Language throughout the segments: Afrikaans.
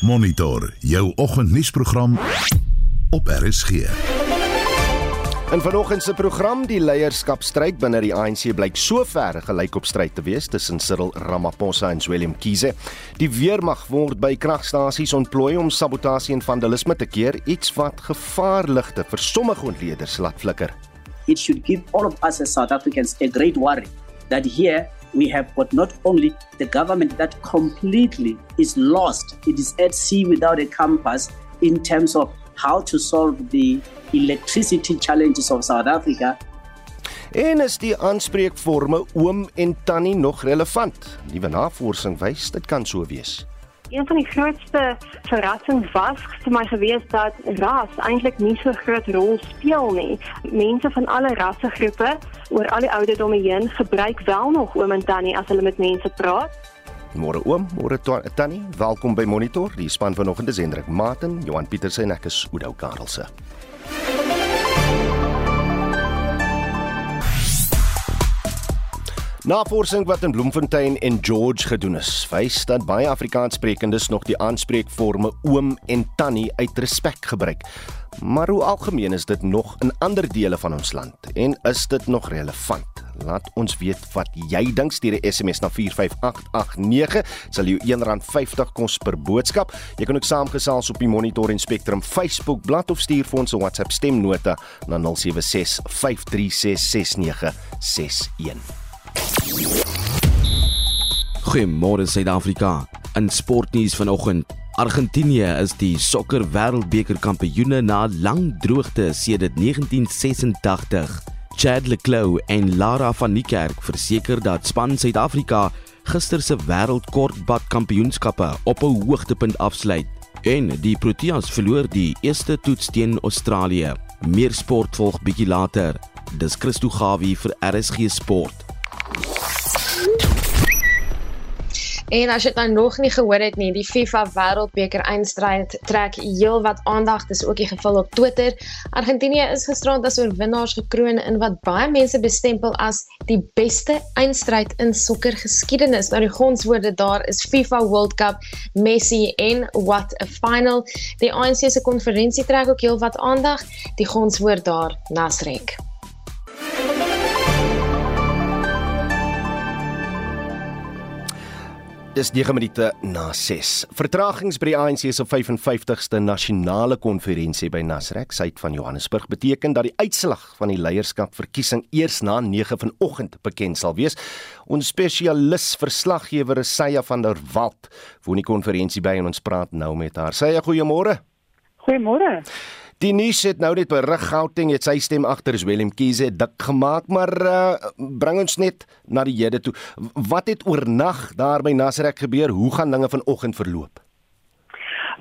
Monitor jou oggendnuusprogram op RSG. In vanoggend se program die leierskapstryd binne die ANC blyk sover gelyk op stryd te wees tussen Cyril Ramaphosa en Willem Kiese. Die weermag word by kragstasies ontplooi om sabotasie en vandalisme te keer, iets wat gevaarligte vir sommige ontleeders laat flikker. It should give all of us as South Africans a great worry that here we have got not only the government that completely is lost, it is at sea without a compass in terms of how to solve the electricity challenges of South Africa. En is die aanspreekforme oom en tannie nog relevant? Nuwe navorsing wys dit kan so wees. Een van die grootste verrassings was vir my gewees dat ras eintlik nie so groot rol speel nie. Mense van alle rassegroepe oor al die ouderdomme heen gebruik wel nog oom en tannie as hulle met mense praat. Môre oom, môre tannie, welkom by Monitor. Die span vanoggend is Hendrik Maten, Johan Pieterse en ek is Oudou Karelse. Navorsing wat in Bloemfontein en George gedoen is, wys dat baie Afrikaanssprekendes nog die aanspreekforme oom en tannie uit respek gebruik. Maar hoe algemeen is dit nog in ander dele van ons land en is dit nog relevant? Laat ons weet wat jy dink. Stuur 'n SMS na 45889. Sal jou R1.50 kos per boodskap. Jy kan ook saamgesels op die Monitor en Spectrum Facebook bladsy of stuur vir ons 'n WhatsApp stemnota na 0765366961. Goeiemôre Suid-Afrika. In sportnuus vanoggend Argentinië is die sokker wêreldbeker kampioene na lang droogte sedert 1986. Chad Leclou en Lara van Niekerk verseker dat span Suid-Afrika gister se wêreldkortbad kampioenskappe op 'n hoogtepunt afsluit en die Proteas verloor die eerste toets teen Australië. Meer sport volg bietjie later. Dis Christo Gawie vir RSG Sport. En as jy dit nou nog nie gehoor het nie, die FIFA Wêreldbeker eindstryd trek heelwat aandag. Dis ook die geval op Twitter. Argentinië is gisterand as oorwinnaars gekroon in wat baie mense bestempel as die beste eindstryd in sokkergeskiedenis. Nou die gonswoorde daar is FIFA World Cup, Messi en what a final. Die ANC se konferensie trek ook heelwat aandag. Die gonswoord daar, Nasrek. Dis 9 minute na 6. Vertragings by die ANC se 55ste nasionale konferensie by Nasrek, suid van Johannesburg, beteken dat die uitslag van die leierskapverkiesing eers na 9 vanoggend bekend sal wees. Ons spesialis verslaggewer Saya van der Walt woon die konferensie by en ons praat nou met haar. Saya, goeiemôre. Goeiemôre. Die nuus het nou net berig Gauteng het sy stem agter is Willem Kiese dik gemaak, maar uh, bring ons net na die hede toe. Wat het oornag daar by Nasrek gebeur? Hoe gaan dinge vanoggend verloop?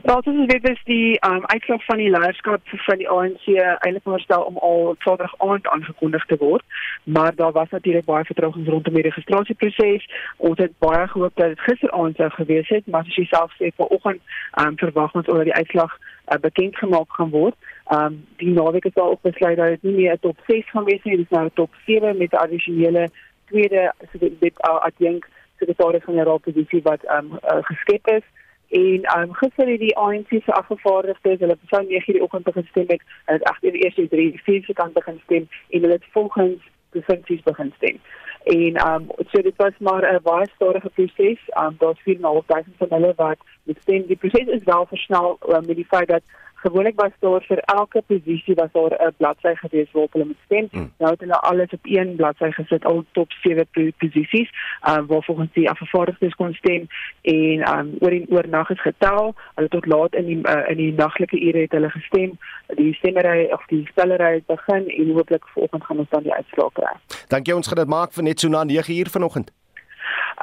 Wel, dit is weer die um, uitslag van die leierskap van die ANC eintlik voorstel om al Saterdag aand aangekondig te word, maar daar was natuurlik baie vertragings rondom die registrasieproses. Ons het baie gehoop dat dit gisteraand sou gewees het, maar soos jy self sê, vanoggend um, verwag ons oor die uitslag uh, bekend gemaak gaan word. Um die naweek is daar ook besluit dat dit nie meer 'n top 6 gaan wees nie, dis nou 'n top 7 met addisionele tweede so dit uh, adjunk sekretaris van die raadposisie wat um uh, geskep is. En um gister het die ANC se afgevaardigdes, hulle sou 9:00 die oggend begin stem het, en dit agter die eerste 3 vier se kant begin stem en hulle het volgens provinsies begin stem. En um so dit was maar 'n baie stadige proses. Um daar's 4.500 van hulle wat met stem. Die proses is wel versnel um, met die feit dat gewoonlik was daar vir elke posisie was daar 'n bladsy gewees waarop hulle moet stem. Mm. Nou het hulle alles op een bladsy gesit, al top 7 posisies, uh, waar volgens die afgevaardigdes kon stem en um, oor en oor nag is getel. Hulle tot laat in die uh, in die naglike ure het hulle gestem. Die stemmery of die stellery het begin en hooplik vanoggend gaan ons dan die uitslae kry. Dankie ons gaan dit maak vir net so na 9 uur vanoggend.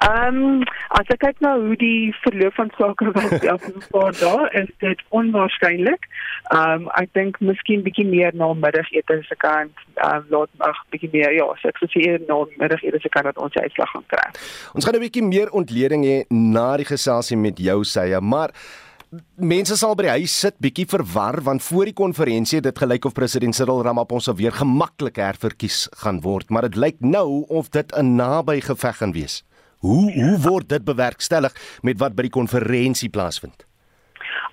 Ehm um, as ek kyk na hoe die verloop van sake was die afgelope paar dae, is dit onwaarskynlik. Ehm um, ek dink miskien bietjie meer na middagete se kant, ehm um, laat ag bietjie meer ja, so ek sou sê na middagete se kant dat ons die uitslag gaan kry. Ons gaan 'n bietjie meer ontleding hê na die geselsie met jou sye, maar Mense sal by die huis sit bietjie verwar want voor die konferensie het dit gelyk of president Cyril Ramaphosa weer gemaklik herverkies gaan word, maar dit lyk nou of dit 'n naby geveg gaan wees. Hoe hoe word dit bewerkstellig met wat by die konferensie plaasvind?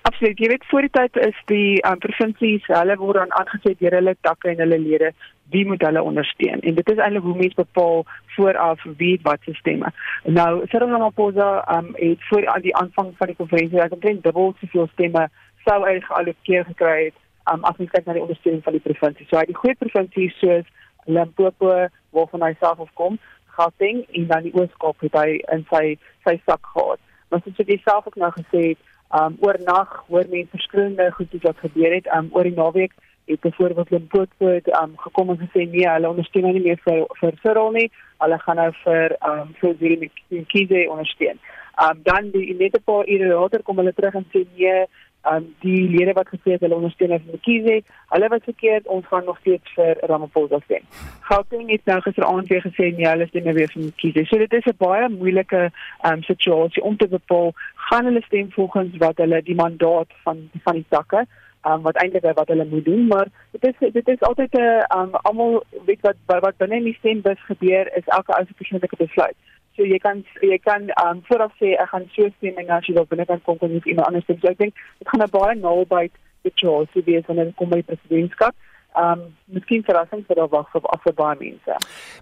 Absoluut. Jy weet voor die tyd is die um, provinsies, hulle word dan aangesê deur hulle takke en hulle lede wie moet hulle ondersteun. En dit is eintlik hoe mense bepaal vooraf wie wat se stemme. Nou Cyril Ramaphosa um, het voor aan die aanvang van die konferensie ek dink dubbel soveel stemme sou hy geallokeer gekry het um, as mens kyk na die ondersteuning van die provinsie. So hy die groot provinsies soos Limpopo waarvan hy self afkom, Gauteng en dan die Oos-Kaap het hy in sy sy sak gehad. Maar soos jy self ook nou gesê het, um oornag hoor mense verskillende goedjies wat gebeur het. Um oor die naweek het byvoorbeeld Limpopo um gekom en gesê nee, hulle ondersteun nou nie meer vir vir Cyril nie. Hulle gaan nou vir um vir Zille Mkhize ondersteun. Um dan die net 'n paar ure later kom hulle terug en sê nee, um die lede wat gesê het hulle ondersteun vir Mkhize, hulle was verkeerd, ons gaan nog steeds vir Ramaphosa stem. Gauteng het nou gisteraand weer gesê nee, hulle stem nou weer vir Mkhize. So dit is 'n baie moeilike um situasie om te bepaal gaan hulle stem volgens wat hulle die mandaat van van die takke um, wat eintlik wat hulle moet doen maar dit is dit is altyd 'n um, almal weet wat wat binne in die stembus gebeur is elke ou se persoonlike besluit so jy kan jy kan um, vooraf sê ek gaan so stem en as jy wil binne kan kom kan jy iemand anders stem so ek dink dit gaan 'n baie naby die choice wees wanneer kom by presidentskap um miskien verrassing vir daar wag vir af vir baie mense.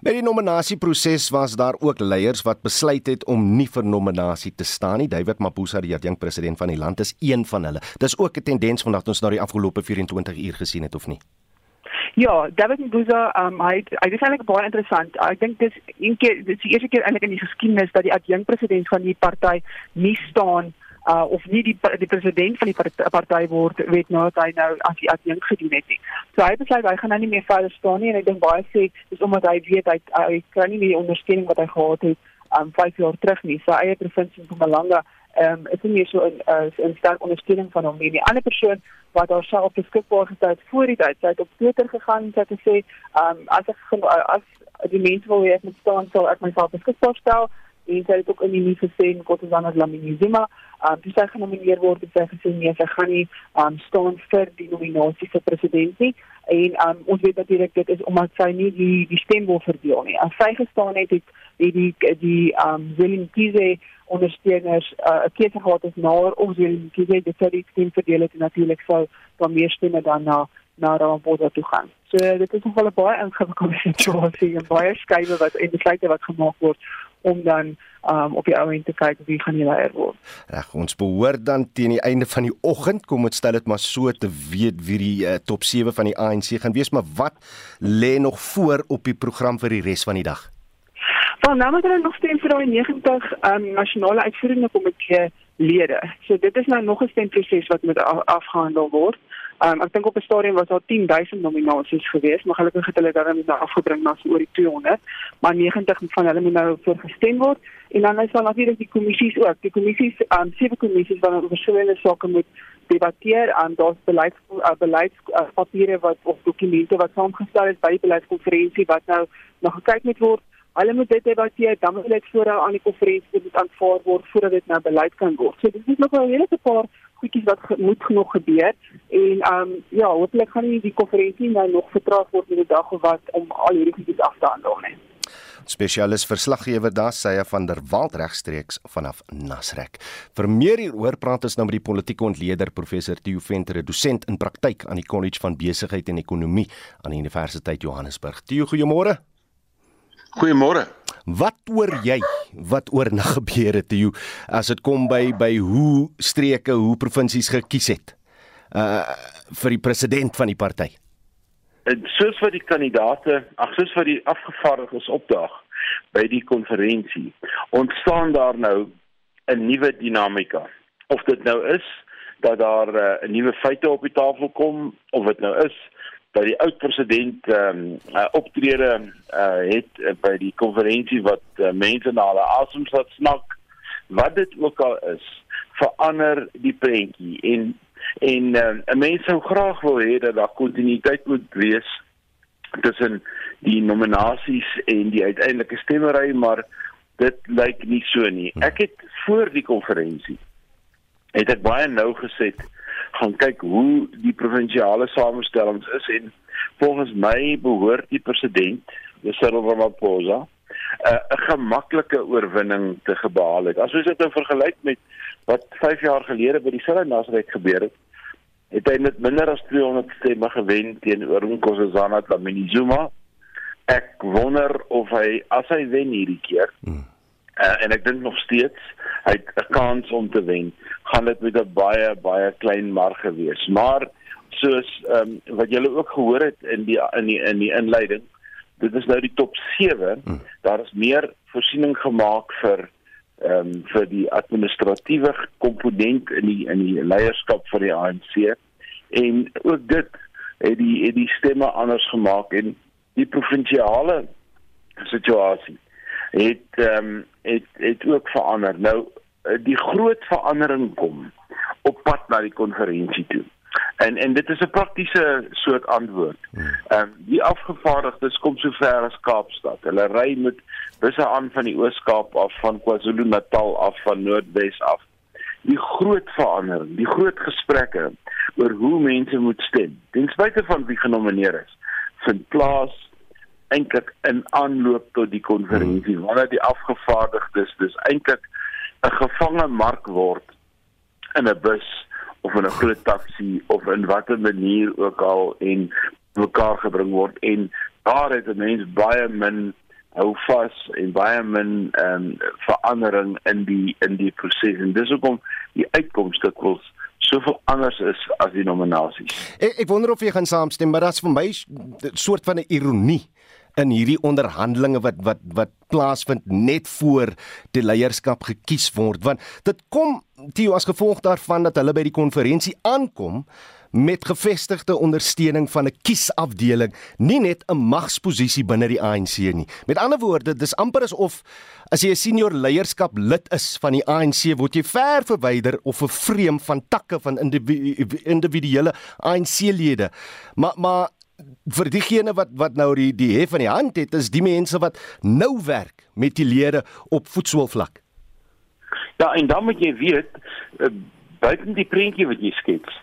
By die nominasieproses was daar ook leiers wat besluit het om nie vir nominasie te staan nie. David Mabuza, die jong president van die land, is een van hulle. Dis ook 'n tendens vandag ons na die afgelope 24 uur gesien het of nie? Ja, David Mabuza, um hy hy is eintlik baie interessant. Ek dink dis een keer dis die eerste keer eintlik in die geskiedenis dat die adjunkt president van die party nie staan uh of nie die die president van die party word weet nou dat hy nou as die adjunkt gedoen het nie. So hy besluit hy gaan nou nie meer verder staan nie en ek dink baie sê dis omdat hy weet hy hy kan nie meer ondersteuning wat hy gehad het um 5 jaar terug nie. So eie provinsie van Mpumalanga ehm um, is nie meer so 'n uh, 'n sterk ondersteuning van hom nie. Die ander persoon wat daar self beskikbaar gestel het voor die tyd, sy het op Twitter gegaan en sê ehm um, as ek as die mense wil hê ek moet staan sal ek myself beskikbaar stel en sy het ook in die nuus gesê en Kotsana Dlamini Zuma, um, dis sy genomineer word het sy gesê nee, sy gaan nie um, staan vir die nominasie vir president nie en um, ons weet natuurlik dit is omdat sy nie die die stem wil verdeel nie. As sy gestaan het het die die die um Willem Kize ondersteuners uh, 'n uh, keuse gehad is na ons Willem Kize dit sou die stem verdeel het natuurlik sou dan meer stemme dan na Ramaphosa toe gaan. So dit is nogal 'n baie ingewikkelde situasie en baie skeye wat en besluite wat gemaak word om dan um, op die ou end te kyk wie gaan die leier word. Reg, ons behoort dan teen die einde van die oggend kom dit stel dit maar so te weet wie die uh, top 7 van die ANC gaan wees, maar wat lê nog voor op die program vir die res van die dag? Wel, nou moet hulle nog stem vir daai 90 um, nasionale uitvoerende komitee lede. So dit is nou nog 'n stemproses wat moet afgehandel word. Um, ek dink op 'n stadium was daar 10000 nominasies geweest, maar gelukkig het hulle daarmee nou afgebring na so oor die 200, maar 90 van hulle moet nou voorgestem word en dan is daar natuurlik die kommissies ook. Die kommissies, um, sewe kommissies wat oor verskillende sake moet debatteer aan daar's beleids uh, beleidspapiere uh, wat of dokumente wat saamgestel is by die beleidskonferensie wat nou nog gekyk moet word. Hulle moet dit debatteer, dan moet dit voorhou aan die konferensie moet aanvaar word voordat dit nou beleid kan word. So dit is nog 'n hele paar goedjies wat ge moet genoeg gebeur en ehm um, ja, hopelik gaan die konferensie nou nog vertraag word met 'n dag of wat om al hierdie goedjies af te handel nie. Spesialis verslaggewer daar hy van der Walt regstreeks vanaf Nasrek. Vir meer hieroor praat ons nou met die politieke ontleder professor Theo Venter, dosent in praktyk aan die College van Besigheid en Ekonomie aan die Universiteit Johannesburg. Theo, goeiemôre. Goeiemôre. Wat oor jy wat oornag gebeur het toe as dit kom by by hoe streke, hoe provinsies gekies het uh vir die president van die party? Soos wat die kandidate, ag soos wat die afgevaardigdes opdaag by die konferensie, ontstaan daar nou 'n nuwe dinamika. Of dit nou is dat daar uh, 'n nuwe feite op die tafel kom of dit nou is dat die oud president ehm um, uh, optrede uh, het uh, by die konferensie wat uh, mense na hulle asem sat snak wat dit ook al is verander die prentjie. En en uh, 'n mens sou graag wil hê dat daar kontinuïteit moet wees tussen die nominasies en die uiteindelike stemmery maar dit lyk nie so nie. Ek het voor die konferensie het ek baie nou gesit gaan kyk hoe die provinsiale samestellings is en volgens my behoort die president, Cyril Ramaphosa, 'n uh, gemaklike oorwinning te gebehaal het. As ons dit nou vergelyk met wat 5 jaar gelede by dieselfde nasrek gebeur het, het hy met minder as 200 stemme gewen teenoor Nkosazana Dlamini-Zuma. Ek wonder of hy as hy wen hierdie keer. Hmm. Uh, en ek dink nog steeds hy het 'n kans om te wen. Gaan dit met 'n baie baie klein marge wees. Maar soos ehm um, wat julle ook gehoor het in die in die in die inleiding, dit is nou die top 7. Hmm. Daar is meer voorsiening gemaak vir ehm um, vir die administratiewe komponent in die in die leierskap van die ANC en ook dit het die het die stemme anders gemaak en die provinsiale situasie het ehm um, het het ook verander. Nou die groot verandering kom op pad na die konferensie toe. En en dit is 'n praktiese soort antwoord. Hmm. Ehm um, die afgevaardigdes kom so ver as Kaapstad. Hulle ry met busse aan van die Oos-Kaap af, van KwaZulu-Natal af, van Noordwes af. Die groot verandering, die groot gesprekke oor hoe mense moet stem, ten spyte van wie genomineer is, vind plaas eintlik in aanloop tot die konferensie hmm. wanneer die afgevaardigdes dis eintlik 'n gevange mark word in 'n bus of in 'n groot taxi of in watter manier ook al en mekaar gebring word en daar het 'n mens baie min hou vas en baie min ehm um, verandering in die in die proses en dis hoekom die uitkomste kwels soveel anders is as die nominasies. Ek, ek wonder of jy gaan saamstem, maar dit's vir my 'n soort van 'n ironie in hierdie onderhandelinge wat wat wat plaasvind net voor die leierskap gekies word. Want dit kom Tio as gevolg daarvan dat hulle by die konferensie aankom met gevestigde ondersteuning van 'n kiesafdeling nie net 'n magsposisie binne die ANC nie. Met ander woorde dis amper asof as jy 'n senior leierskap lid is van die ANC word jy ver verwyder of 'n vreem van takke van individuele ANC-lede maar maar vir diegene wat wat nou die die hef van die hand het is die mense wat nou werk met die lede op voetsoolvlak. Ja, en dan moet jy weet uh, buiten die prentjie wat jy skets,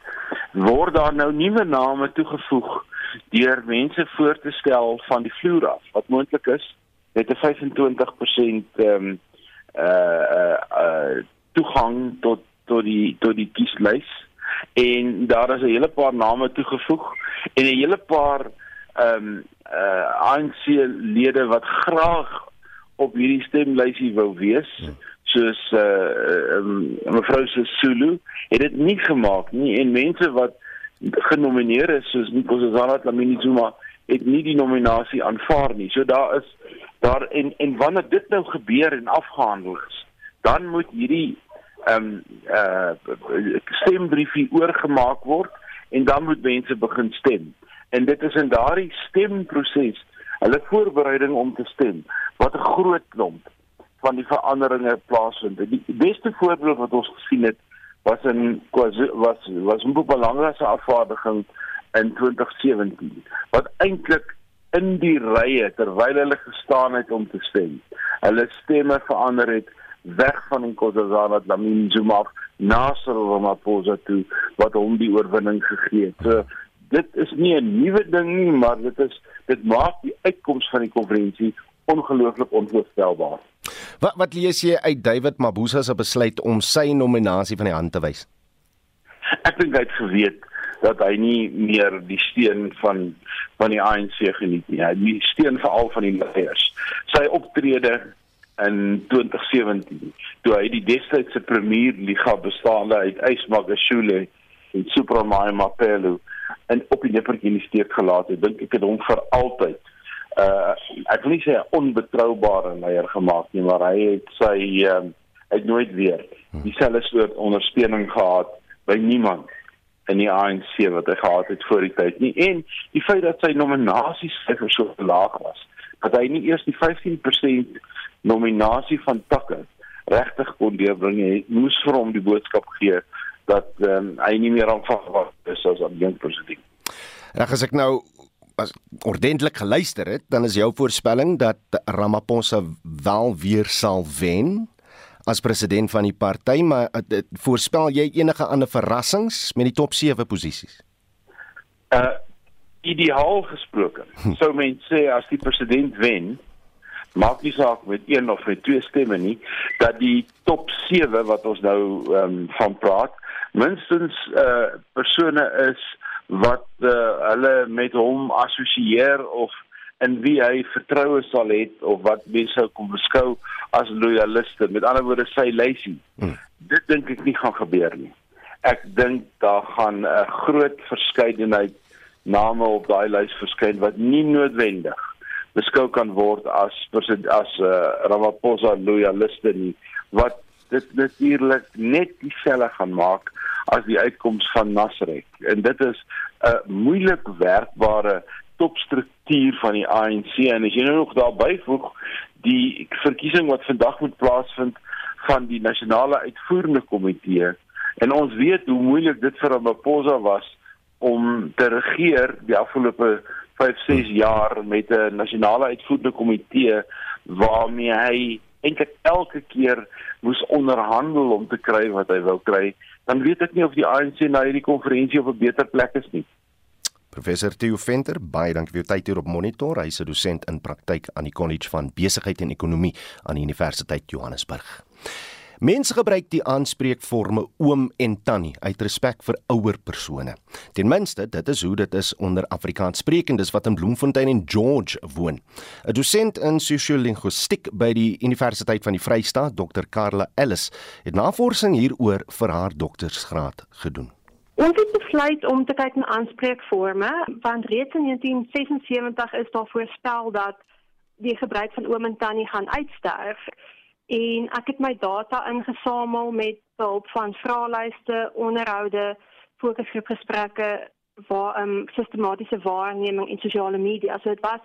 word daar nou nuwe name toegevoeg deur mense voor te stel van die vloer af wat moontlik is met 'n 25% ehm um, uh uh uh toegang tot tot die tot die kieslys en daar is 'n hele paar name toegevoeg en 'n hele paar ehm um, uh ANC lede wat graag op hierdie stemlysie wou wees ja. soos uh um, mevrou Sesulu het dit nie gemaak nie en mense wat genomineer is soos Nkosazana Dlamini Zuma het nie die nominasie aanvaar nie. So daar is daar en en wanneer dit nou gebeur en afgehandel is, dan moet hierdie ehm um, uh stembriefie oorgemaak word en dan moet mense begin stem. En dit is in daardie stemproses, hulle voorbereiding om te stem, wat 'n groot klomp van die veranderinge plaasvind. Die beste voorbeeld wat ons gesien het was in was was 'n belangrike afvaardiging in 2017 wat eintlik in die rye terwyl hulle gestaan het om te stem. Hulle stemme verander het weg van Nkosazana Dlamini Zuma na Cyril Ramaphosa toe wat hom die oorwinning gegee het. So dit is nie 'n nuwe ding nie, maar dit is dit maak die uitkoms van die konferensie ongelooflik onvoorstelbaar. Wat wat lees jy uit David Mabuza se besluit om sy nominasie van die hand te wys? Ek dink hy het geweet dat hy nie meer die steun van van die ANC geniet nie. Hy die steun veral van die leiers. Sy optrede in 2017 toe hy die destydse premier liga bestaande uit Ysmagashule en Supramai Mapelo en op die nippertjie steek gelaat het. Dink ek het hom vir altyd uh ek wil nie sê 'n onbetroubare leier gemaak nie maar hy het sy um, hy het nooit weer dieselfde soort ondersteuning gehad by niemand in die ANC wat hy gehad het voor die tyd nie. En die feit dat sy nominasies so laag was dat hy nie eers die 15% nominasie van takke regtig kon deurbring het moes vir hom die boodskap gee dat um, hy nie meer aanvaarbaar is as 'n jong president. Reg as ek nou as ordentlik geluister het, dan is jou voorspelling dat Ramaphosa wel weer sal wen as president van die party, maar uh, voorspel jy enige ander verrassings met die top 7 posisies? Uh ideaal gesproke, hm. sou mens sê as die president wen, maak nie saak met een of met twee stemme nie dat die top 7 wat ons nou ehm um, van praat minstens eh uh, persone is wat uh, hulle met hom assosieer of in wie hy vertroue sal hê of wat mense kom beskou as loyaliste. Met ander woorde sy lysie. Hmm. dit dink ek nie gaan gebeur nie. Ek dink daar gaan 'n groot verskeidenheid name op daai lys verskyn wat nie noodwendig beskou kan word as as uh, Ramaphosa loyaliste nie wat dit natuurlik net dieselfde gaan maak as die uitkoms van Nasrek en dit is 'n moeilik werkbare topstruktuur van die ANC en as jy nou nog daarby voeg die verkiesing wat vandag moet plaasvind van die nasionale uitvoerende komitee En ons weet hoe moeilik dit vir Ramaphosa was om te regeer die afgelope 5, 6 jaar met 'n nasionale uitvoerende komitee waarmee hy eintlik elke keer moes onderhandel om te kry wat hy wou kry. Dan weet ek nie of die ANC na hierdie konferensie op 'n beter plek is nie. Professor Theo Venter, baie dankie vir u tyd hier op Monitor. Hy's 'n dosent in praktyk aan die College van Besigheid en Ekonomie aan die Universiteit Johannesburg. Mense gebruik die aanspreekforme oom en tannie uit respek vir ouer persone. Ten minste, dit is hoe dit is onder Afrikaanssprekendes wat in Bloemfontein en George woon. 'n Dosent in sosiolinguistiek by die Universiteit van die Vrystaat, Dr. Karla Ellis, het navorsing hieroor vir haar doktorsgraad gedoen. Ons het besluit om te kyk na aanspreekforme, want reeds in 1976 is daar voorspel dat die gebruik van oom en tannie gaan uitsterf en ek het my data ingesamel met behulp van vraelyste, onderhoude, fokusgroepgesprekke waar um, sistematiese waarneming in sosiale media. So dit was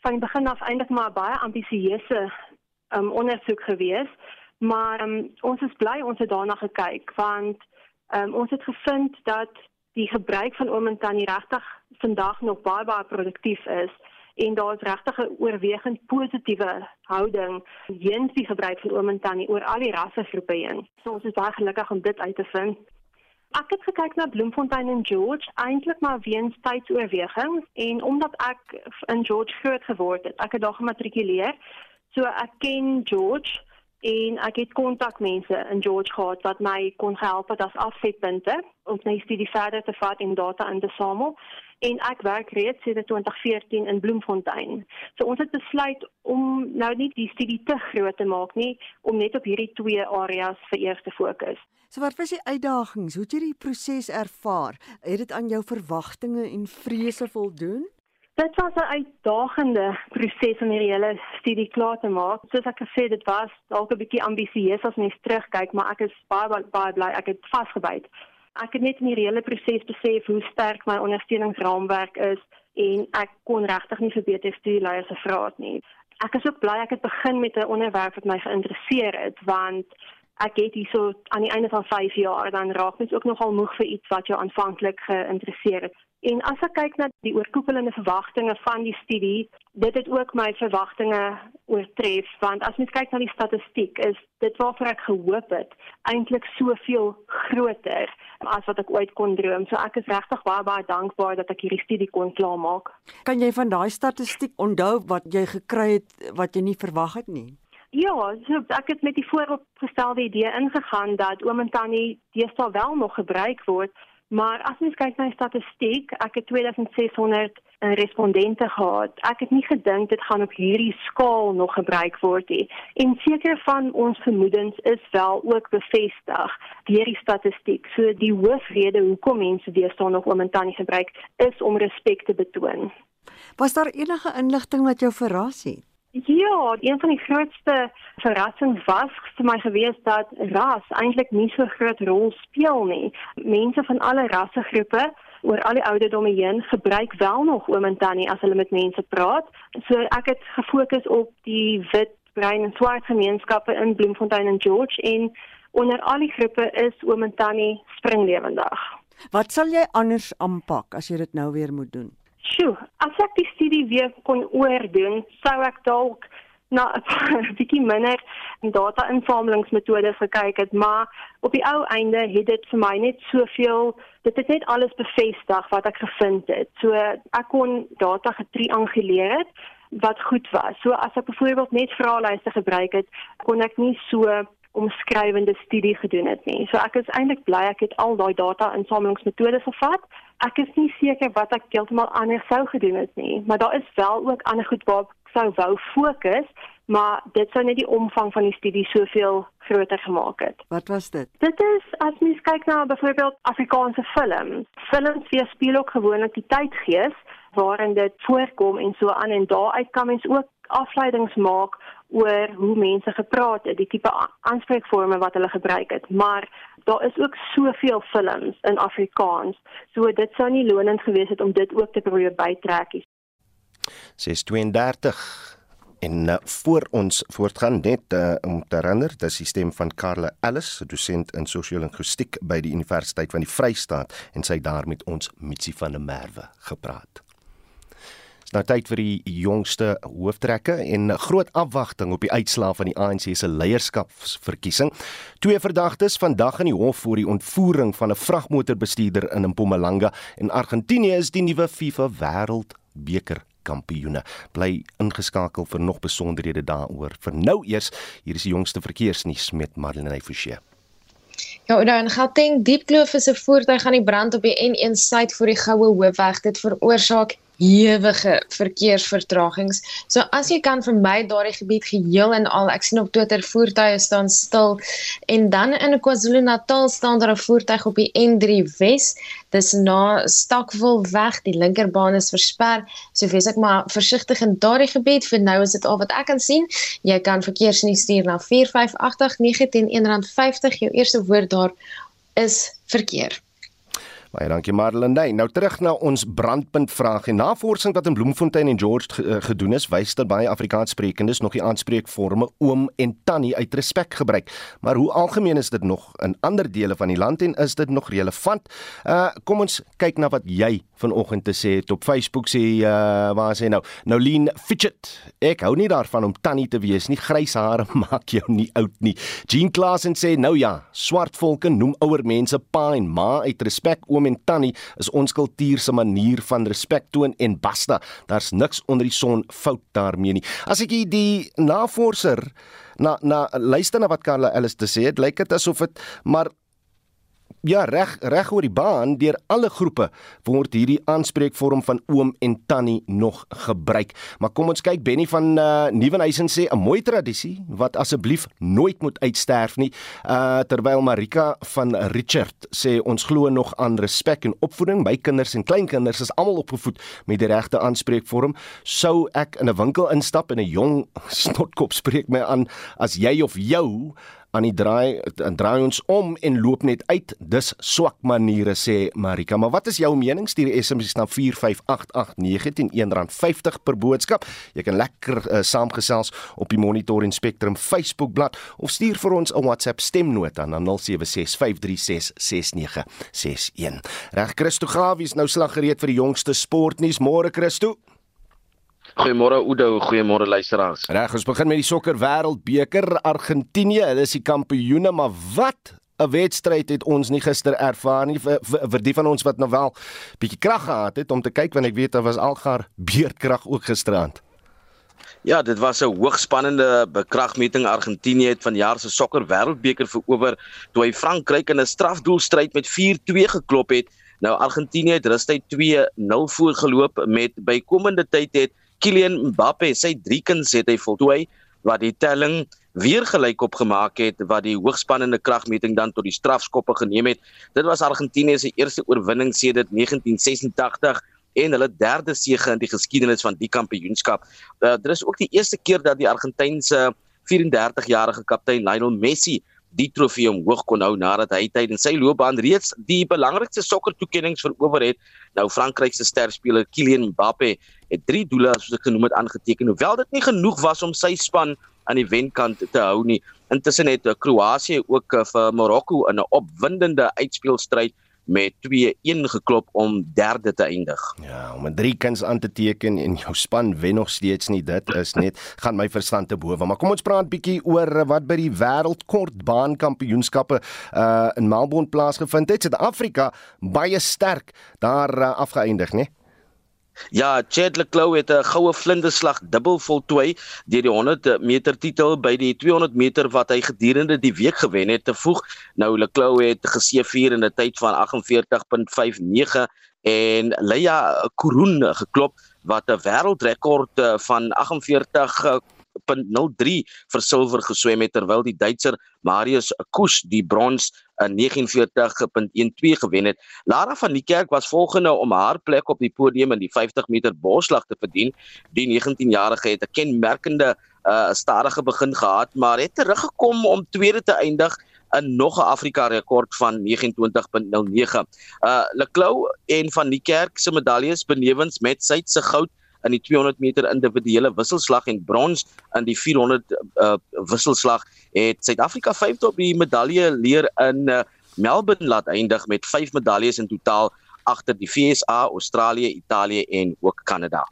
van die begin af eintlik maar baie ambisieuse um, ondersoek geweest, maar um, ons is bly ons het daarna gekyk want um, ons het gevind dat die gebruik van oom en tannie regtig vandag nog baie baie produktief is en daar is regtig 'n oorwegend positiewe houding teenoor die gebruik van oom en tannie oor al die rassegroepe heen. So ons is baie gelukkig om dit uit te vind. Ek het gekyk na Bloemfontein en George eintlik maar weens tydsoorweging en omdat ek in George groot geword het, ek het daar gematrikuleer. So ek ken George en ek het kontakmense in George gehad wat my kon help as afsetpunte om my studie verder te vat en data in te samel en ek werk reeds sedert 2014 in Bloemfontein. So ons het besluit om nou nie die studie te groot te maak nie, om net op hierdie twee areas vir eers te fokus. So wat was die uitdagings? Hoe het jy die proses ervaar? Het dit aan jou verwagtinge en vrese voldoen? Dit was 'n uitdagende proses om hierdie hele studie klaar te maak. Soos ek gesê het, dit was dalk 'n bietjie ambisieus as mens terugkyk, maar ek is baie baie bly ek het vasgebyt ek het net in die hele proses besef hoe sterk my ondersteuningsraamwerk is en ek kon regtig nie vir beter stuurleiers gevra het nie. Ek is ook bly ek het begin met 'n onderwerp wat my geïnteresseer het want ek het hierso aan die einde van 5 jaar dan raak mens ook nogal moeg vir iets wat jou aanvanklik geïnteresseer het. En as ek kyk na die oorkoepelende verwagtinge van die studie, dit het ook my verwagtinge oortref want as mens kyk na die statistiek, is dit waarvoor ek gehoop het eintlik soveel groter as wat ek ooit kon droom. So ek is regtig baie baie dankbaar dat ek hierdie studie kon klaarmaak. Kan jy van daai statistiek onthou wat jy gekry het wat jy nie verwag het nie? Ja, so ek het met die vooropgestelde idee ingegaan dat oom en tannie deesdae wel nog gebruik word Maar as mens kyk na die statistiek, ek het 2600 eh, respondente gehad. Ek het nie gedink dit gaan op hierdie skaal nog gebruik word nie. En seker van ons vermoedens is wel ook bevestig deur die statistiek. So die hoofrede hoekom mense deesdae nog oom en tannie gebruik is om respek te betoon. Was daar enige inligting wat jou verras het? Ja, een van die grootste verrassings was vir my gewees dat ras eintlik nie so groot rol speel nie. Mense van alle rassegroepe oor al die ouderdomme heen gebruik wel nog oom en tannie as hulle met mense praat. So ek het gefokus op die wit, bruin en swart gemeenskappe in Bloemfontein en George en onder al die groepe is oom en tannie springlewendig. Wat sal jy anders aanpak as jy dit nou weer moet doen? Sjoe, as ek die studie weer kon oordoen, sou ek dalk na 'n bietjie minder data-insamelingsmetodes gekyk het, maar op die ou einde het dit vir my net soveel, dit het net alles bevestig wat ek gevind het. So ek kon data getrianguleer het wat goed was. So as ek byvoorbeeld net vraelyste gebruik het, kon ek nie so omskrywende studie gedoen het nie. So ek is eintlik bly ek het al daai data insamelingsmetodes gevat. Ek is nie seker wat ek heeltemal anders sou gedoen het nie, maar daar is wel ook ander goed waarop ek sou wou fokus, maar dit sou net die omvang van die studie soveel groter gemaak het. Wat was dit? Dit is as mens kyk na byvoorbeeld Afrikaanse films. Films weerspieël ook gewoonlik die tydgees waarin dit voorkom en so aan en daaruit kan mens ook afleidings maak oor hoe mense gepraat het, die tipe aanspreekvorme wat hulle gebruik het. Maar daar is ook soveel films in Afrikaans, so dit sou nie lonend gewees het om dit ook te probeer bytrek nie. 632 En uh, voor ons voortgaan net uh, om te herinner, dis die stem van Karla Ellis, dosent in sosio-linguistiek by die Universiteit van die Vrystaat en sy daar met ons Mitsi van der Merwe gepraat. Dis nou tyd vir die jongste hooftrekke en groot afwagting op die uitslae van die ANC se leierskapsverkiesing. Twee verdagtes vandag in die hof vir die ontvoering van 'n vragmotorbestuurder in Mpumalanga en Argentinië is die nuwe FIFA Wêreldbeker kampioene. Bly ingeskakel vir nog besonderhede daaroor. Vir nou eers, hier is die jongste verkeersnuus met Marlene Forsie. Ja, dan Gauteng Diepkloof is 'n voertuig aan die brand op die N1 suid voor die Goue Hoofweg. Dit veroorsaak ewige verkeersvertragings. So as jy kan vermy daardie gebied geheel en al, ek sien op Twitter voertuie staan stil en dan in KwaZulu-Natal staan daar 'n voertuig op die N3 Wes. Dis na Stakville weg, die linkerbaan is versper. So wees ek maar versigtig in daardie gebied. Vir nou is dit al wat ek kan sien. Jy kan verkeersnuus stuur na 4589101 R50. Jou eerste woord daar is verkeer. Baie dankie Marlene. Nou terug na ons brandpunt vraag. En navorsing wat in Bloemfontein en George eh, gedoen is, wys dat baie Afrikaanssprekendes nog die aanspreekforme oom en tannie uit respek gebruik. Maar hoe algemeen is dit nog in ander dele van die land en is dit nog relevant? Uh kom ons kyk na wat jy vanoggend te sê op Facebook sê uh waar sê nou Nolien Fidget. Ek hou nie daarvan om tannie te wees nie. Grys hare maak jou nie oud nie. Jean Klasen sê nou ja, swart volke noem ouer mense pa en ma uit respek oom en tannie is ons kultuur se manier van respek toon en basta. Daar's niks onder die son fout daarmee nie. As ek die navorser na na luister na wat Karla Ellis te sê het, lyk dit asof dit maar ja, reg reg oor die baan deur alle groepe word hierdie aanspreekvorm van oom en tannie nog gebruik. Maar kom ons kyk Benny van uh, Nieuwenhuizen sê 'n mooi tradisie wat asseblief nooit moet uitsterf nie. Uh terwyl Marika van Richard sê ons glo nog aan respek en opvoeding. My kinders en kleinkinders is almal opgevoed met die regte aanspreekvorm. Sou ek in 'n winkel instap en 'n jong snotkop spreek my aan as jy of jou aan die draai en draai ons om en loop net uit. Dis swak maniere sê Marika. Maar wat is jou mening? Stuur SMS na 45889 R1.50 per boodskap. Jy kan lekker uh, saamgesels op die Monitor en Spectrum Facebook bladsy of stuur vir ons 'n WhatsApp stemnota na 0765366961. Reg Christo Gawie is nou slag gereed vir die jongste sportnuus. Môre Christo. Goeiemôre Oudo, goeiemôre luisteraars. Reg, ons begin met die sokker wêreldbeker. Argentinië, hulle is die kampioene, maar wat 'n wedstryd het ons nie gister ervaar nie vir, vir, vir die van ons wat nou wel bietjie krag gehad het om te kyk want ek weet daar was algaar beerdkrag ook gisterand. Ja, dit was 'n hoogspannende bekragmeting. Argentinië het vanjaar se sokker wêreldbeker verower toe hy Frankryk in 'n strafdoelstryd met 4-2 geklop het. Nou Argentinië het rustyd 2-0 voorgeloop met bykomende tyd het Kylian Mbappe sy drie kuns het hy voltooi wat die telling weer gelyk opgemaak het wat die hoogspannende kragmeting dan tot die strafskoppe geneem het. Dit was Argentinië se eerste oorwinning sedert 1986 en hulle derde sege in die geskiedenis van die kampioenskap. Uh, dit is ook die eerste keer dat die Argentynse 34-jarige kaptein Lionel Messi die trofee omhoog kon hou nadat hy tydens sy loopbaan reeds die belangrikste sokkertoekennings verower het. Nou Frankryk se sterspeler Kylian Mbappe het 3 doele soos ek genoem het aangeteken. Hoewel dit nie genoeg was om sy span aan die wenkant te hou nie. Intussen het Kroasie ook eh, vir Marokko in 'n opwindende uitspelstryd met 2-1 geklop om derde te eindig. Ja, om 'n drie kuns aan te teken en jou span wen nog steeds nie. Dit is net gaan my verstand te bowe. Maar kom ons praat bietjie oor wat by die wêreldkortbaan kampioenskappe uh in Melbourne plaasgevind het. Suid-Afrika baie sterk daar uh, afgeëindig, né? Ja, Chad Leclerc het 'n goue vlinderslag dubbel voltooi deur die 100 meter titel by die 200 meter wat hy gedurende die week gewen het te voeg. Nou Leclerc het geseëvier in 'n tyd van 48.59 en Leia Kurun geklop wat 'n wêreldrekord van 48 0.03 vir silwer geswem het terwyl die Duitser Marius Kusch die brons in 49.12 gewen het. Lara van die Kerk was volgende om haar plek op die podium in die 50 meter borsslag te verdien. Die 19-jarige het 'n kenmerkende uh, stadige begin gehad, maar het teruggekom om tweede te eindig in nog 'n Afrika rekord van 29.09. Uh Leclou en van die Kerk se medaljes benewens met Suid se goud in die 200 meter individuele wisselslag en brons in die 400 uh, wisselslag het Suid-Afrika vyfde op die medalje leer in uh, Melbourne laat eindig met 5 medaljes in totaal agter die FSA, Australië, Italië en ook Kanada.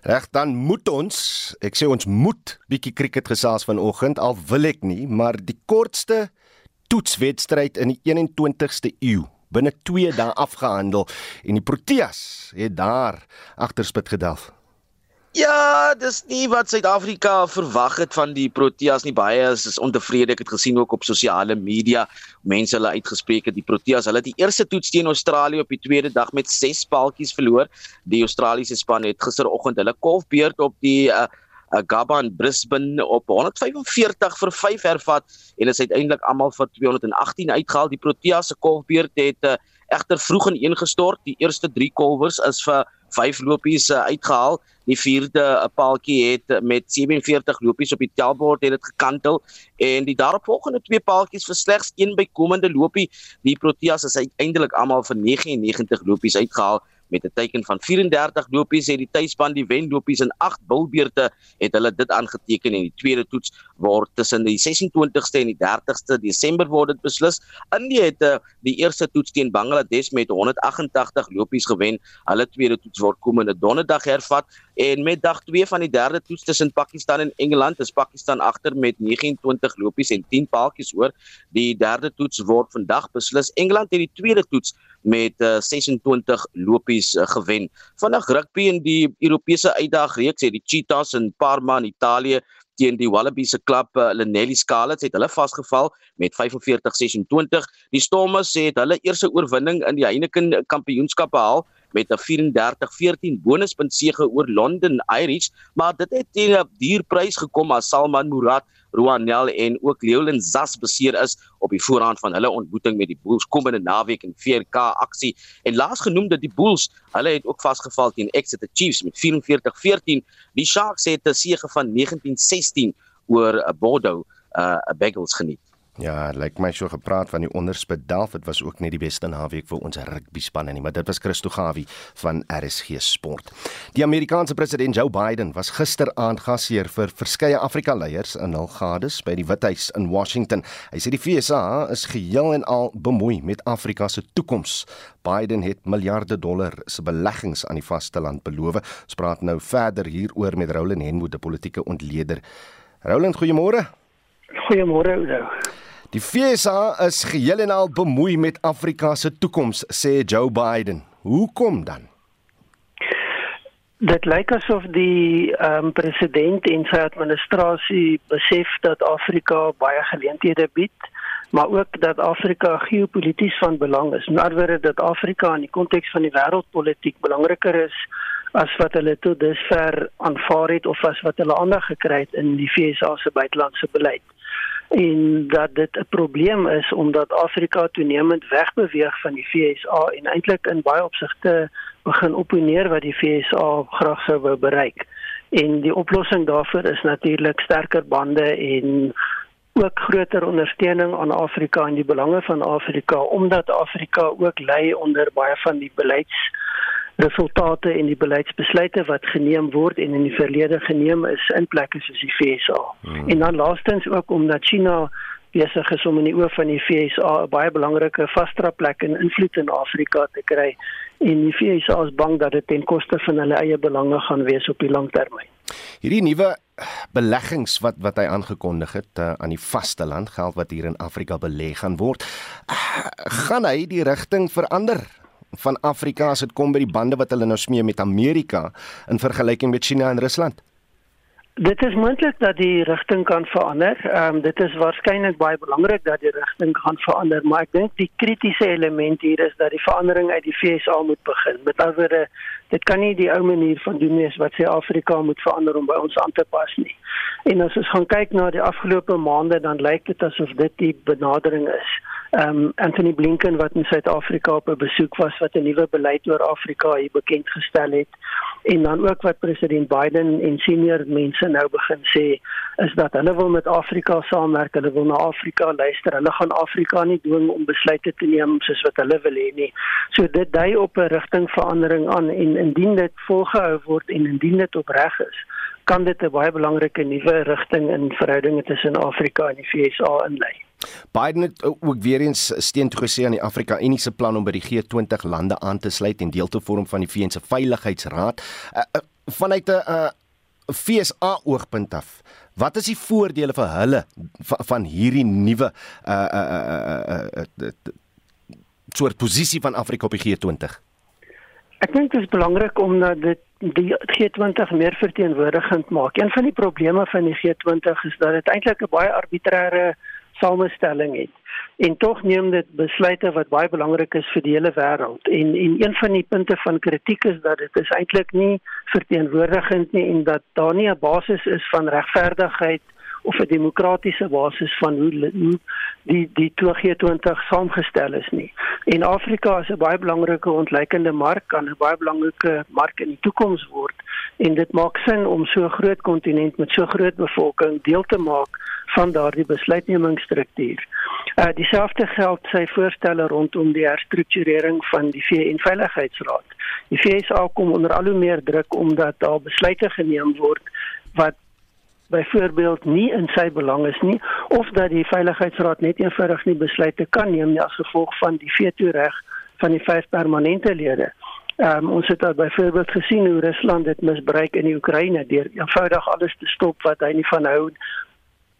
Reg, dan moet ons, ek sê ons moet bietjie cricket gesels vanoggend al wil ek nie, maar die kortste toetswedstryd in die 21ste eeu binne 2 dae afgehandel en die Proteas het daar agterspit gedelf. Ja, dis nie wat Suid-Afrika verwag het van die Proteas nie. Baie is, is ontevrede. Ek het gesien ook op sosiale media mense hulle uitgespreek het die Proteas. Hulle het die eerste toets teen Australië op die tweede dag met 6 paaltjies verloor. Die Australiese span het gisteroggend hulle kolfbeurt op die uh, uh, Gabba in Brisbane op 145 vir 5 hervat en is uiteindelik almal vir 218 uitgehaal. Die Proteas se kolfbeurt het uh, egter vroeg ineengestort. Die eerste 3 kolwers is vir 5 lopies uh, uitgehaal. Die vierde uh, paaltjie het met 47 lopies op die tellbord het dit gekantel en die daaropvolgende twee paaltjies vir slegs een bykomende lopie. Die Proteas is uiteindelik almal vir 99 lopies uitgehaal met 'n teiken van 34 lopies het die tuisspan die wenlopies in 8 bilbeurte het hulle dit aangeteken en die tweede toets word tussen die 26ste en die 30ste Desember word dit beslis. India het uh, die eerste toets teen Bangladesh met 188 lopies gewen. Hulle tweede toets word komende donderdag hervat en met dag 2 van die derde toets tussen Pakistan en Engeland is Pakistan agter met 29 lopies en 10 paaltjies oor. Die derde toets word vandag beslis. Engeland het die tweede toets met uh, 26 lopies uh, gewen. Vinnig rugby in die Europese uitdagreeks het die Cheetahs in Parma in Italië teen die Wallabies se klub uh, Lenelli Scarlets het hulle vasgeval met 45-26. Die Stormers het hulle eerste oorwinning in die Heineken Kampioenskap behaal met 'n 34-14 bonuspunt sege oor London Irish, maar dit het teen 'n duur prys gekom as Salman Murad, Rouanel en ook Leolin Zas beseer is op die voorhand van hulle ontmoeting met die Bulls komende naweek in VK aksie. En laas genoem dat die Bulls, hulle het ook vasgeval teen Exeter Chiefs met 44-14. Die Sharks het 'n sege van 19-16 oor Bordeaux uh Bagels geniet. Ja, lyk like my so gepraat van die onderspit Delf, dit was ook net die beste naweek vir ons rugby spanne nie, maar dit was Christo Gawie van RSG Sport. Die Amerikaanse president Joe Biden was gisteraand gasheer vir verskeie Afrika leiers in hul gades by die Withuis in Washington. Hy sê die FSA is geheel en al bemoei met Afrika se toekoms. Biden het miljarde dollar se beleggings aan die vasteland beloof. Ons praat nou verder hieroor met Roland Henwood, 'n politieke ontleder. Roland, goeiemôre. Goeiemôre, Oudo. Die FSA is geheel en al bemoei met Afrika se toekoms, sê Joe Biden. Hoekom dan? Dit lyk asof die um, president en sy administrasie besef dat Afrika baie geleenthede bied, maar ook dat Afrika geopolities van belang is. In ander woorde dat Afrika in die konteks van die wêreldpolitiek belangriker is as wat hulle tot dusver aanvaar het of as wat hulle aandag gekry het in die FSA se buitelandse beleid en dat dit 'n probleem is omdat Afrika toenemend wegbeweeg van die FSA en eintlik in baie opsigte begin opponeer wat die FSA graag sou wou bereik. En die oplossing daarvoor is natuurlik sterker bande en ook groter ondersteuning aan Afrika en die belange van Afrika omdat Afrika ook lê onder baie van die beleids resultate en die beleidsbesluite wat geneem word en in die verlede geneem is in plekke soos die FSA. Hmm. En dan laastens ook omdat China besig is om in die oë van die FSA 'n baie belangrike vasdraplek en invloed in Afrika te kry en die FSA is bang dat dit ten koste van hulle eie belange gaan wees op die langtermyn. Hierdie nuwe beleggings wat wat hy aangekondig het uh, aan die vasteland geld wat hier in Afrika belê gaan word, uh, gaan hy die rigting verander van Afrika as dit kom by die bande wat hulle nou smee met Amerika in vergelyking met China en Rusland? Dit is moontlik dat die rigting kan verander. Ehm um, dit is waarskynlik baie belangrik dat die rigting kan verander, maar ek dink die kritiese element hier is dat die verandering uit die FSA moet begin. Met ander woorde, dit kan nie die ou manier van doen wees wat sê Afrika moet verander om by ons aan te pas nie. En as ons gaan kyk na die afgelope maande, dan lyk dit asof dit die benadering is ehm um, Anthony Blinken wat in Suid-Afrika op 'n besoek was wat 'n nuwe beleid oor Afrika hier bekend gestel het en dan ook wat president Biden en senior mense nou begin sê is dat hulle wil met Afrika saamwerk, hulle wil na Afrika luister. Hulle gaan Afrika nie dwing om besluite te neem soos wat hulle wil hê nie. So dit dui op 'n rigtingverandering aan en indien dit volgehou word en indien dit opreg is, kan dit 'n baie belangrike nuwe rigting in verhoudinge tussen Afrika en die VSA inlei. Biden het ook weer eens steen toe gesê aan die Afrika Unie se plan om by die G20 lande aan te sluit en deel te vorm van die VN se Veiligheidsraad. Uh, uh, vanuit 'n uh, FSA oogpunt af, wat is die voordele vir hulle van, van hierdie nuwe uh uh uh, uh, uh, uh soort posisie van Afrika op die G20? Ek dink dit is belangrik om dat dit die G20 meer verteenwoordigend maak. Een van die probleme van die G20 is dat dit eintlik 'n baie arbitreëre samestelling het. En tog neem dit besluite wat baie belangrik is vir die hele wêreld. En en een van die punte van kritiek is dat dit is eintlik nie verteenwoordigend nie en dat daar nie 'n basis is van regverdigheid of 'n demokratiese basis van hoe, hoe die die 2G20 saamgestel is nie. En Afrika is 'n baie belangrike ontleikende mark, kan 'n baie belangrike mark in die toekoms word en dit maak sin om so 'n groot kontinent met so groot bevolking deel te maak van daardie besluitnemingsstruktuur. Uh dieselfde geld sy voorstelle rondom die herstrukturering van die VN Veiligheidsraad. Die VSA kom onder al hoe meer druk omdat daar besluite geneem word wat byvoorbeeld nie in sy belang is nie of dat die veiligheidsraad net eenvoudig nie besluite kan neem nie as gevolg van die veto reg van die vyf permanente lede. Um, ons het al byvoorbeeld gesien hoe Rusland dit misbruik in die Oekraïne deur eenvoudig alles te stop wat hy nie van hou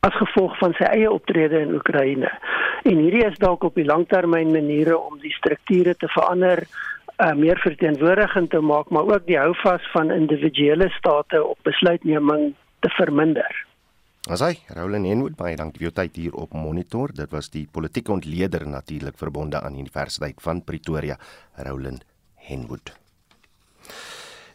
as gevolg van sy eie optrede in Oekraïne. En hierdie is dalk op die langtermyn maniere om die strukture te verander, uh, meer verteenwoordigend te maak, maar ook die houvas van individuele state op besluitneming te verminder. Asai, Roland Henwood, baie dankie vir jou tyd hier op Monitor. Dit was die politieke ontleder natuurlik verbonde aan Universiteit van Pretoria, Roland Henwood.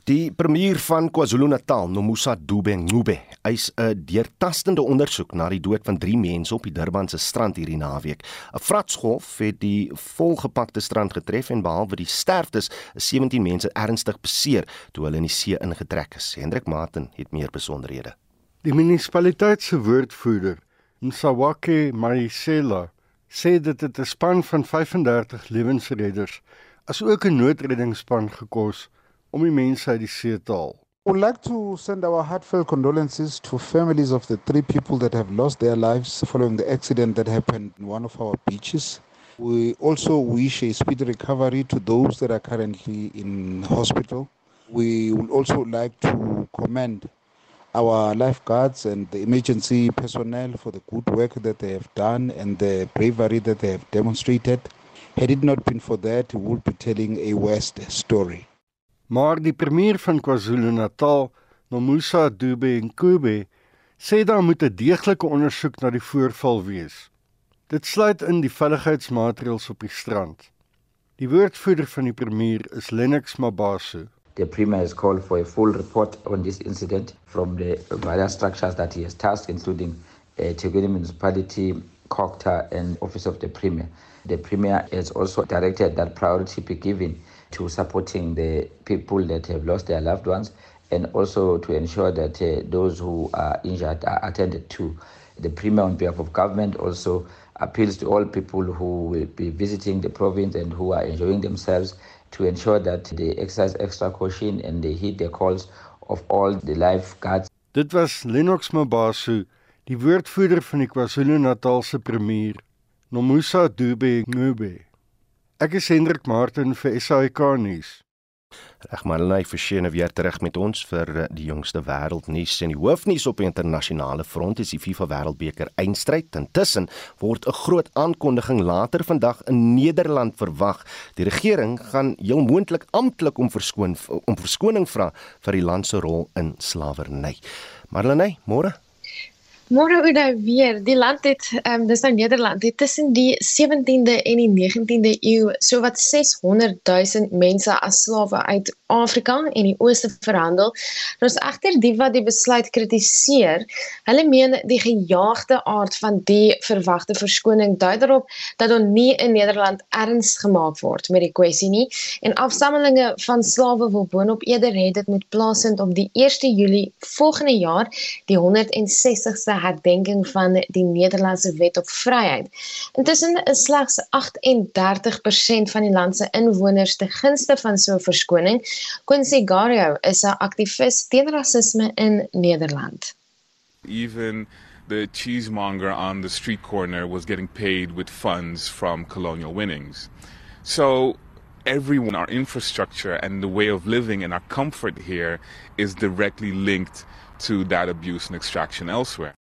Die premier van KwaZulu-Natal, Nomusa Dube-Ngube, eis 'n deurtastende ondersoek na die dood van 3 mense op die Durbanse strand hierdie naweek. 'n Vratsgolf het die volgepakte strand getref en behalwe die sterftes, is 17 mense ernstig beseer toe hulle in die see ingetrek is. Hendrik Martin het meer besonderhede. Die munisipaliteit se woordvoerder, Msawake Maisela, sê dit het 'n span van 35 lewensredders as ook 'n noodreddingsspan gekos would like to send our heartfelt condolences to families of the three people that have lost their lives following the accident that happened in one of our beaches. We also wish a speedy recovery to those that are currently in hospital. We would also like to commend our lifeguards and the emergency personnel for the good work that they have done and the bravery that they have demonstrated. Had it not been for that, we would be telling a worst story. Maar die premier van KwaZulu-Natal, Nomusa Dube Nkube, sê daar moet 'n deeglike ondersoek na die voorval wees. Dit sluit in die veiligheidsmaatreëls op die strand. Die woordvoerder van die premier is Lennox Mabaso. The premier has called for a full report on this incident from the various structures that he has tasked including uh, Tegweni Municipality, Kokta and Office of the Premier. The premier has also directed that priority be given to supporting the people that have lost their loved ones and also to ensure that uh, those who are injured are attended to. The Premier, on behalf of government, also appeals to all people who will be visiting the province and who are enjoying themselves to ensure that they exercise extra caution and they heed the calls of all the lifeguards. Dit was Lennox Mabaso, die woordvoerder van die KwaZulu-Natalse premier, Nomusa Dube Ngube. Ek is Hendrik Martin vir SAK nuus. Reg Marlene Forshene weer terug met ons vir eh, die jongste wêreldnuus en die hoofnuus op die internasionale front is die FIFA Wêreldbeker eindstryd. Intussen word 'n groot aankondiging later vandag in Nederland verwag. Die regering gaan heel moontlik amptelik om verskoon om verskoning vra vir die land se rol in slawerny. Marlene, môre Môre hoe nou weer. Die land het ehm um, dis nou Nederland. Dit tussen die 17de en die 19de eeu sowat 600 000 mense as slawe uit Afrika en die Ooste verhandel. Ons egter die wat die besluit kritiseer. Hulle meen die gejaagde aard van die verwagte verskoning dui daarop dat daar nie in Nederland erns gemaak word met die kwessie nie en afstammelinge van slawe wil boonop eerder hê dit moet plaasvind op die 1 Julie volgende jaar, die 160ste herdenking van die Nederlandse Wet op Vryheid. Intussen is slegs 38% van die land se inwoners te gunste van so 'n verskoning. Quincy Gario is 'n aktivis teen rasisme in Nederland. Even the cheesemonger on the street corner was getting paid with funds from colonial winnings. So everyone our infrastructure and the way of living and our comfort here is directly linked to that abuse and extraction elsewhere.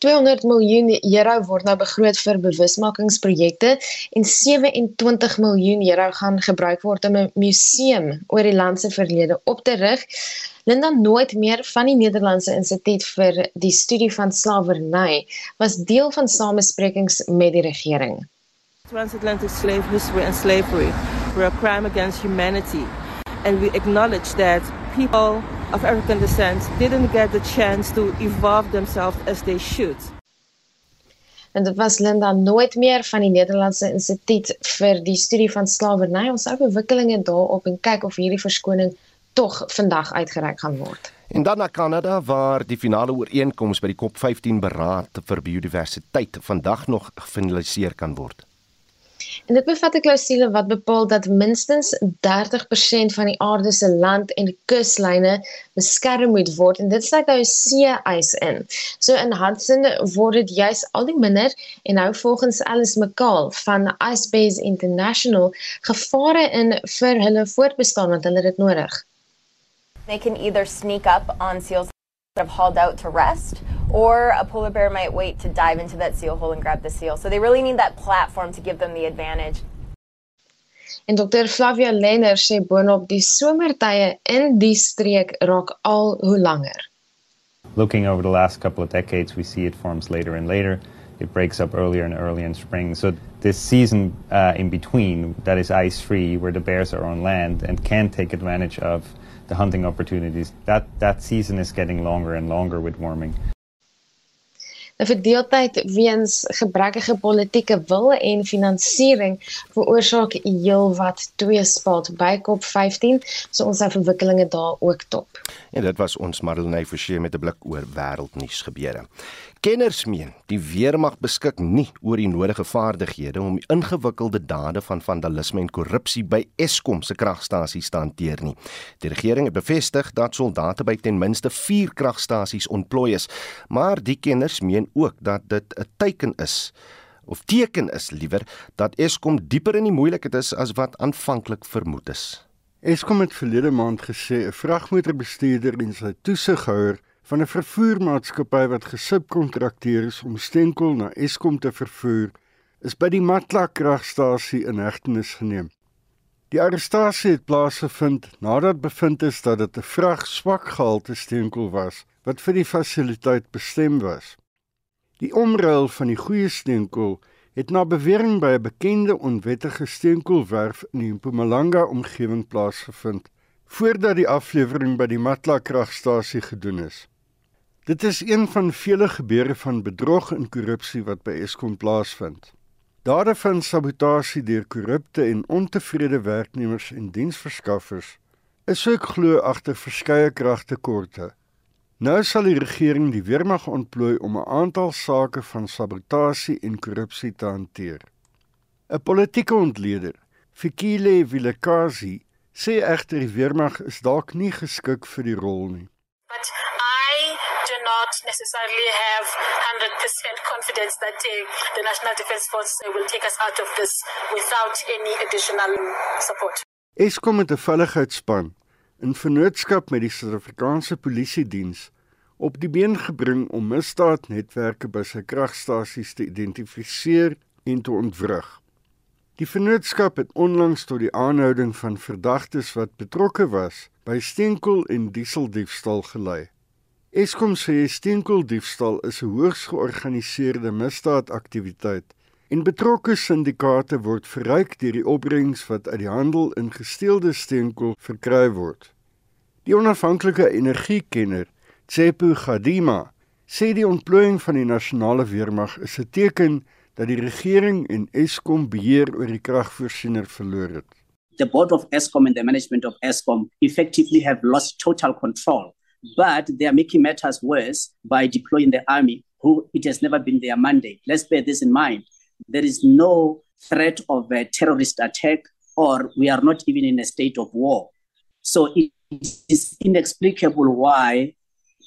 200 miljoen euro word nou begroot vir bewusmakingsprojekte en 27 miljoen euro gaan gebruik word om 'n museum oor die land se verlede op te rig. Linda nooit meer van die Nederlandse Instituut vir die studie van slawerny was deel van samesprekings met die regering. Transatlantic slave history and slavery were a crime against humanity and we acknowledge that people of African descent didn't get the chance to evolve themselves as they should. En dit was Linda nooit meer van die Nederlandse Instituut vir die studie van slawerny. Ons sou verwikkelinge daarop en kyk of hierdie verskoning tog vandag uitgereik gaan word. En dan na Kanada waar die finale ooreenkoms by die COP15 beraad vir biodiversiteit vandag nog gefinaliseer kan word. En dit bevat 'n klousule wat bepaal dat minstens 30% van die aarde se land en kuslyne beskerm moet word en dit sluit nou see-ys in. So in Hudson word dit juis al die minder en nou volgens Alice McCall van Ice Base International gevare in vir hulle voortbestaan want hulle het dit nodig. They can either sneak up on seals that have hauled out to rest or a polar bear might wait to dive into that seal hole and grab the seal. So they really need that platform to give them the advantage. En Dr. Flavia Lenner sê boonop die somertye in die streek raak al hoe langer. Looking over the last couple of decades, we see it forms later and later. It breaks up earlier and earlier in spring. So this season uh, in between, that is ice-free, where the bears are on land and can take advantage of the hunting opportunities. That that season is getting longer and longer with warming. 'n verdeeldheid weens gebrekkige politieke wil en finansiering veroorsaak heelwat tweespalt by COP15, so ons het verwikkelinge daar ook top. En dit was ons Marlenae Forsie met 'n blik oor wêreldnuus gebeure. Kenners meen die weermag beskik nie oor die nodige vaardighede om die ingewikkelde dade van vandalisme en korrupsie by Eskom se kragstasies te hanteer nie. Die regering het bevestig dat soldate by ten minste 4 kragstasies ontplooi is, maar die kenners meen ook dat dit 'n teken is of teken is liewer dat Eskom dieper in die moeilikheid is as wat aanvanklik vermoed is. Eskom het verlede maand gesê 'n vragmotorbestuurder en sy toesighouer van 'n vervoermaatskappy wat gesubkontrakteer is om steenkool na Eskom te vervoer, is by die Matla kragstasie in hegtenis geneem. Die arrestasie het plaasgevind nadat bevind is dat dit 'n vrag swak gehalte steenkool was wat vir die fasiliteit bestem was. Die omruil van die goeie steenkool het na bewering by 'n bekende onwettige steenkoolwerf in die Mpumalanga omgewing plaasgevind voordat die aflewering by die Matla kragstasie gedoen is. Dit is een van vele gebeure van bedrog en korrupsie wat by Eskom plaasvind. Dade van sabotasie deur korrupte en ontevrede werknemers en diensverskaffers is ook glo agter verskeie kragtekorte. Nou sal die regering die weermag ontplooi om 'n aantal sake van sabotasie en korrupsie te hanteer. 'n Politieke ontleder, Fikile Vilakazi, sê egter die weermag is dalk nie geskik vir die rol nie. But necessarily have 100% confidence that uh, the National Defence Force will take us out of this without any additional support. Eskom het 'n veiligheidsspan in vennootskap met die Suid-Afrikaanse Polisie Diens op die been gebring om misdaadnetwerke by sy kragstasies te identifiseer en te ontwrig. Die vennootskap het onlangs tot die aanhouding van verdagtes wat betrokke was by steenkool en dieseldiefstal gelei. Eskom sê steenkooldiefstal is 'n hoogs georganiseerde misdaadaktiwiteit en betrokke syndikaate word verryk deur die opbrengs wat uit die handel in gesteelde steenkool verkry word. Die onafhanklike energiekenner, Tsepo Gadima, sê die ontplooiing van die nasionale weermag is 'n teken dat die regering en Eskom beheer oor die kragvoorsiener verloor het. The board of Eskom and the management of Eskom effectively have lost total control but they are making matters worse by deploying the army, who it has never been their mandate. Let's bear this in mind. There is no threat of a terrorist attack, or we are not even in a state of war. So it is inexplicable why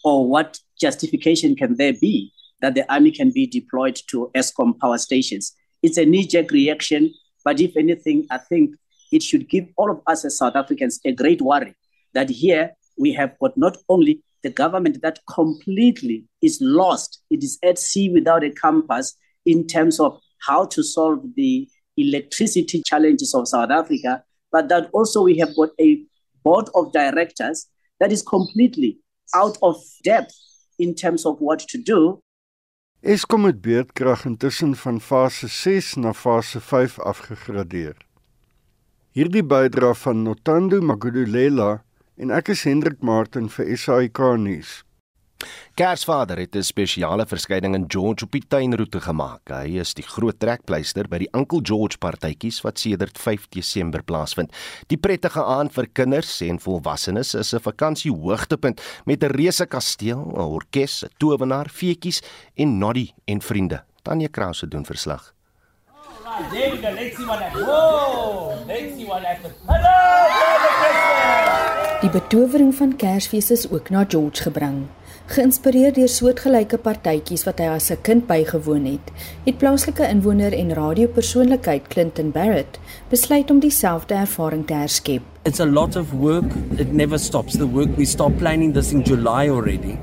or what justification can there be that the army can be deployed to ESCOM power stations. It's a knee jerk reaction, but if anything, I think it should give all of us as South Africans a great worry that here we have got not only the government that completely is lost, it is at sea without a compass in terms of how to solve the electricity challenges of South Africa, but that also we have got a board of directors that is completely out of depth in terms of what to do. Eskom het beurtkrag intussen van fase 6 na fase 5 afgegradeer. Hierdie bydra van Notando Magudulela en ek is Hendrik Martin vir SAK nuus. Kersvader het 'n spesiale verskyning in George op die tuinroete gemaak. Hy is die groot trekpleister by die Uncle George partytjies wat sedert 5 Desember plaasvind. Die prettige aand vir kinders en volwassenes is 'n vakansie hoogtepunt met 'n reuse kasteel, 'n orkes, 'n towenaar, feetjies en noddy en vriende. Tanya Krause doen verslag. There we go. Let's see what happens. Whoa! Let's see what happens. Hello! Die betowering van Kersfees is ook na George gebring. Geïnspireer deur soortgelyke partytjies wat hy as 'n kind bygewoon het, het plaaslike inwoner en radiopersoonlikheid Clinton Barrett besluit om dieselfde ervaring te herskep. It's a lot of work. It never stops. The work we start planning this in July already.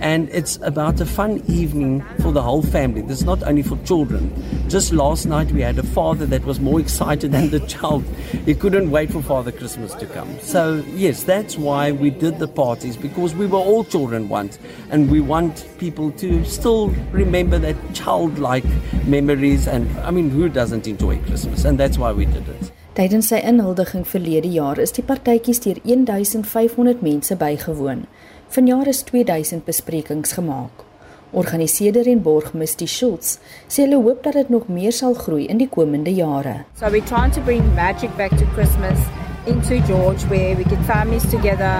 And it's about a fun evening for the whole family. This is not only for children. Just last night we had a father that was more excited than the child. He couldn't wait for Father Christmas to come. So, yes, that's why we did the parties because we were all children once and we want people to still remember that childlike memories and I mean who doesn't enjoy Christmas and that's why we did it. Tydens sy inhuldiging verlede jaar is die partytjies deur 1500 mense bygewoon. Vanjaar is 2000 besprekings gemaak. Organiseerder en borg Misty Schultz sê hulle hoop dat dit nog meer sal groei in die komende jare. So we're trying to bring magic back to Christmas into George where we get families together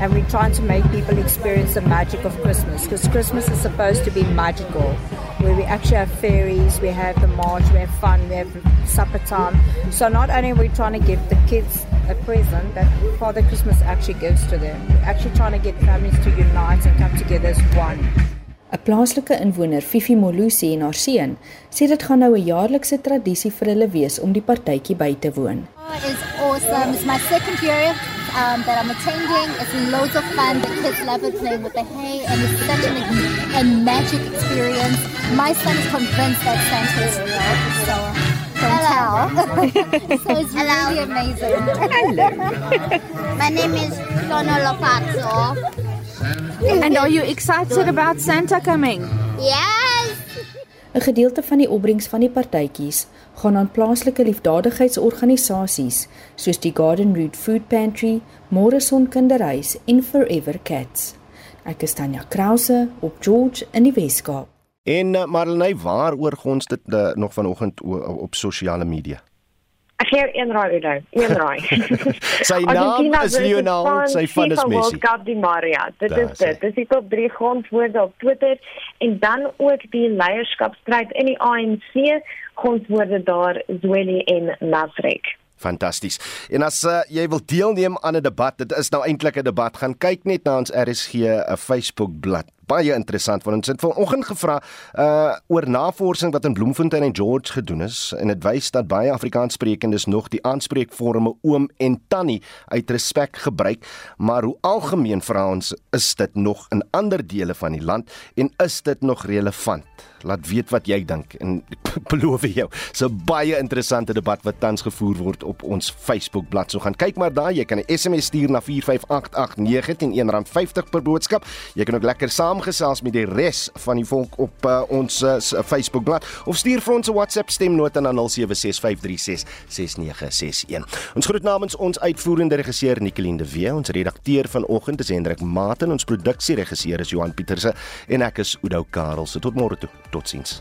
and we're trying to make people experience the magic of Christmas because Christmas is supposed to be magical where we actually have fairies, we have the march, we have fun, we have supper time. So not only are we trying to give the kids a present that Father Christmas actually gives to them, we're actually trying to get families to unite and come together as one. 'n Plaaslike inwoner, Fifi Molusi en haar seun, sê dit gaan nou 'n jaarlikse tradisie vir hulle wees om die partytjie by te woon. It's awesome. It's my second year um, that I'm attending. It's loads of fun. The kids love it playing with the hay, and it's such an, a magic experience. My son is convinced that Santa is real, so don't Hello. tell. so it's Hello. really amazing. Hello. my name is Lono Lopazzo. And are you excited about Santa coming? Yes. 'n Gedeelte van die opbrengs van die partytjies gaan aan plaaslike liefdadigheidsorganisasies soos die Garden Route Food Pantry, Morrison Kinderhuis en Forever Cats. Ek is Tanya Krause op George in die Weskaap. En uh, Marlenae, waaroor gons dit uh, nog vanoggend op sosiale media? Ek gee een raai nou, een raai. sy naam is Lionel, sy van is Messi. World Cup die Maria. Dit da, is dit. Dis die top 3 grondwoorde op Twitter en dan ook die leierskapstryd in die ANC grondwoorde daar Zweli en Maverick. Fantasties. En as uh, jy wil deelneem aan 'n debat, dit is nou eintlik 'n debat, gaan kyk net na ons RSG 'n Facebook bladsy baie interessant want ons het vanoggend gevra uh oor navorsing wat in Bloemfontein en George gedoen is en dit wys dat baie Afrikaanssprekendes nog die aanspreekvorme oom en tannie uit respek gebruik, maar hoe algemeen vra ons is dit nog in ander dele van die land en is dit nog relevant? Laat weet wat jy dink en ek beloof jou, so baie interessante debat wat tans gevoer word op ons Facebook bladsy. So gaan kyk maar daar, jy kan 'n SMS stuur na 45889 teen R1.50 per boodskap. Jy kan ook lekker saamgesels met die res van die volk op uh, ons uh, Facebook bladsy of stuur vir ons 'n WhatsApp stemnota na 0765366961. Ons groet namens ons uitvoerende regisseur Nicoline de Wee, ons redakteur vanoggend is Hendrik Maten, ons produksieregisseur is Johan Pieterse en ek is Oudo Karel. Tot môre toe. Totsiens.